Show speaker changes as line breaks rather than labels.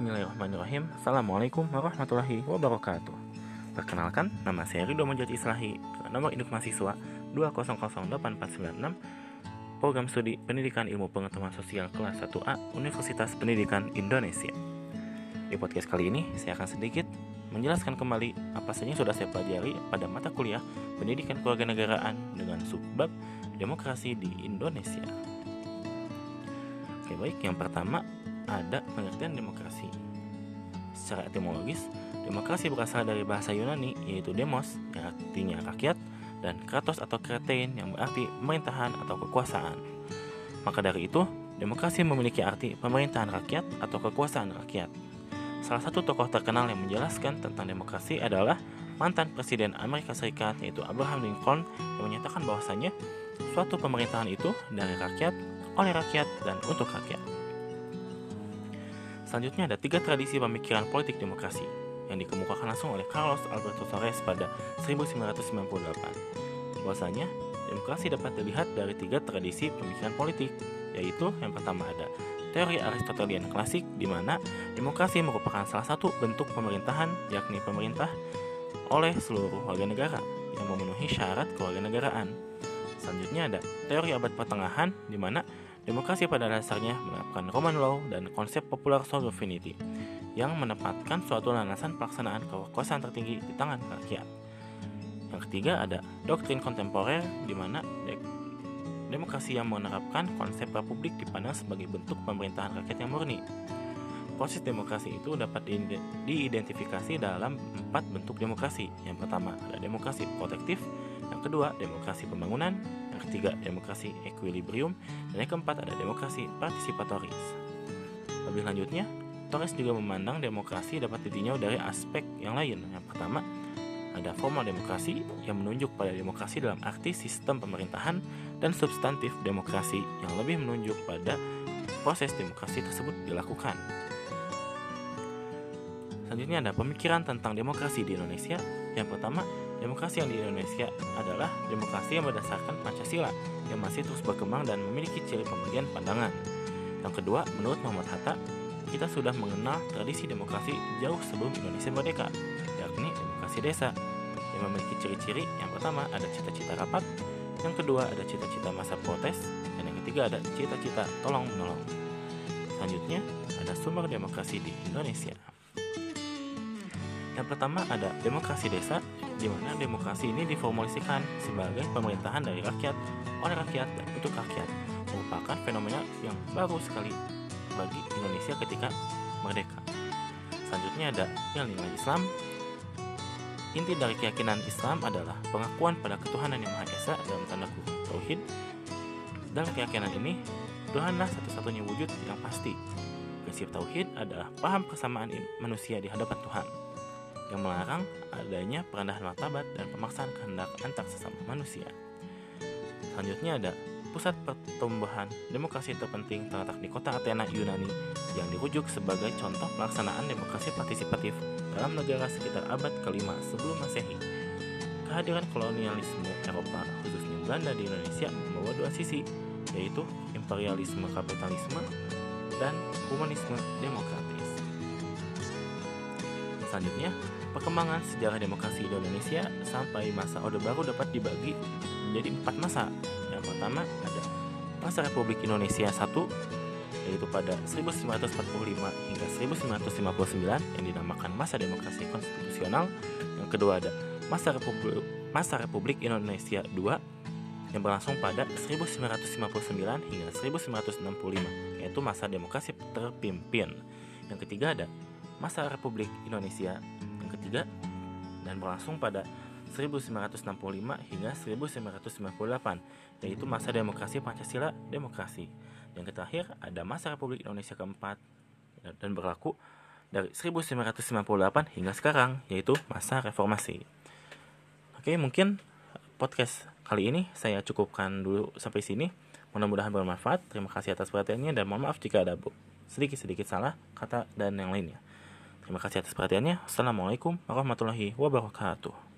Bismillahirrahmanirrahim. Assalamualaikum warahmatullahi wabarakatuh. Perkenalkan, nama saya Ridho Mojati Islahi. Nomor induk mahasiswa 2008496 Program Studi Pendidikan Ilmu Pengetahuan Sosial kelas 1A Universitas Pendidikan Indonesia. Di podcast kali ini, saya akan sedikit menjelaskan kembali apa saja yang sudah saya pelajari pada mata kuliah Pendidikan Kewarganegaraan dengan subbab Demokrasi di Indonesia. Oke baik, yang pertama ada pengertian demokrasi. Secara etimologis, demokrasi berasal dari bahasa Yunani yaitu demos yang artinya rakyat dan kratos atau kretein yang berarti pemerintahan atau kekuasaan. Maka dari itu, demokrasi memiliki arti pemerintahan rakyat atau kekuasaan rakyat. Salah satu tokoh terkenal yang menjelaskan tentang demokrasi adalah mantan Presiden Amerika Serikat yaitu Abraham Lincoln yang menyatakan bahwasanya suatu pemerintahan itu dari rakyat, oleh rakyat, dan untuk rakyat. Selanjutnya ada tiga tradisi pemikiran politik demokrasi yang dikemukakan langsung oleh Carlos Alberto Torres pada 1998. Bahwasanya, demokrasi dapat dilihat dari tiga tradisi pemikiran politik, yaitu yang pertama ada teori Aristotelian klasik di mana demokrasi merupakan salah satu bentuk pemerintahan yakni pemerintah oleh seluruh warga negara yang memenuhi syarat kewarganegaraan. Selanjutnya ada teori abad pertengahan di mana Demokrasi pada dasarnya menerapkan Roman law dan konsep popular sovereignty yang menempatkan suatu landasan pelaksanaan kekuasaan tertinggi di tangan rakyat. Yang ketiga ada doktrin kontemporer di mana demokrasi yang menerapkan konsep republik dipandang sebagai bentuk pemerintahan rakyat yang murni. Proses demokrasi itu dapat diidentifikasi dalam empat bentuk demokrasi. Yang pertama ada demokrasi protektif, yang kedua demokrasi pembangunan, ketiga demokrasi equilibrium, dan yang keempat ada demokrasi partisipatoris. Lebih lanjutnya, Torres juga memandang demokrasi dapat ditinjau dari aspek yang lain. Yang pertama, ada formal demokrasi yang menunjuk pada demokrasi dalam arti sistem pemerintahan dan substantif demokrasi yang lebih menunjuk pada proses demokrasi tersebut dilakukan. Selanjutnya ada pemikiran tentang demokrasi di Indonesia. Yang pertama, Demokrasi yang di Indonesia adalah demokrasi yang berdasarkan Pancasila yang masih terus berkembang dan memiliki ciri pembagian pandangan. Yang kedua, menurut Muhammad Hatta, kita sudah mengenal tradisi demokrasi jauh sebelum Indonesia merdeka, yakni demokrasi desa yang memiliki ciri-ciri yang pertama ada cita-cita rapat, yang kedua ada cita-cita masa protes, dan yang ketiga ada cita-cita tolong menolong. Selanjutnya, ada sumber demokrasi di Indonesia. Yang pertama ada demokrasi desa, di mana demokrasi ini diformulasikan sebagai pemerintahan dari rakyat, oleh rakyat, dan untuk rakyat, merupakan fenomena yang baru sekali bagi Indonesia ketika merdeka. Selanjutnya ada nilai Islam. Inti dari keyakinan Islam adalah pengakuan pada ketuhanan yang Maha Esa dalam tanda kutip tauhid. Dalam keyakinan ini, Tuhanlah satu-satunya wujud yang pasti. Prinsip tauhid adalah paham kesamaan manusia di hadapan Tuhan yang melarang adanya perendahan martabat dan pemaksaan kehendak antar sesama manusia. Selanjutnya ada pusat pertumbuhan demokrasi terpenting terletak di kota Athena, Yunani yang dirujuk sebagai contoh pelaksanaan demokrasi partisipatif dalam negara sekitar abad kelima sebelum masehi. Kehadiran kolonialisme Eropa, khususnya Belanda di Indonesia, membawa dua sisi, yaitu imperialisme kapitalisme dan humanisme demokratis. Selanjutnya, Perkembangan sejarah demokrasi di Indonesia sampai masa Orde Baru dapat dibagi menjadi empat masa. Yang pertama ada masa Republik Indonesia I yaitu pada 1945 hingga 1959 yang dinamakan masa demokrasi konstitusional. Yang kedua ada masa Republik masa Republik Indonesia II yang berlangsung pada 1959 hingga 1965 yaitu masa demokrasi terpimpin. Yang ketiga ada masa Republik Indonesia ketiga dan berlangsung pada 1965 hingga 1998 yaitu masa demokrasi Pancasila demokrasi. Yang terakhir ada masa Republik Indonesia keempat dan berlaku dari 1998 hingga sekarang yaitu masa reformasi. Oke, mungkin podcast kali ini saya cukupkan dulu sampai sini. Mudah-mudahan bermanfaat. Terima kasih atas perhatiannya dan mohon maaf jika ada sedikit-sedikit salah kata dan yang lainnya. Terima kasih atas perhatiannya. Assalamualaikum warahmatullahi wabarakatuh.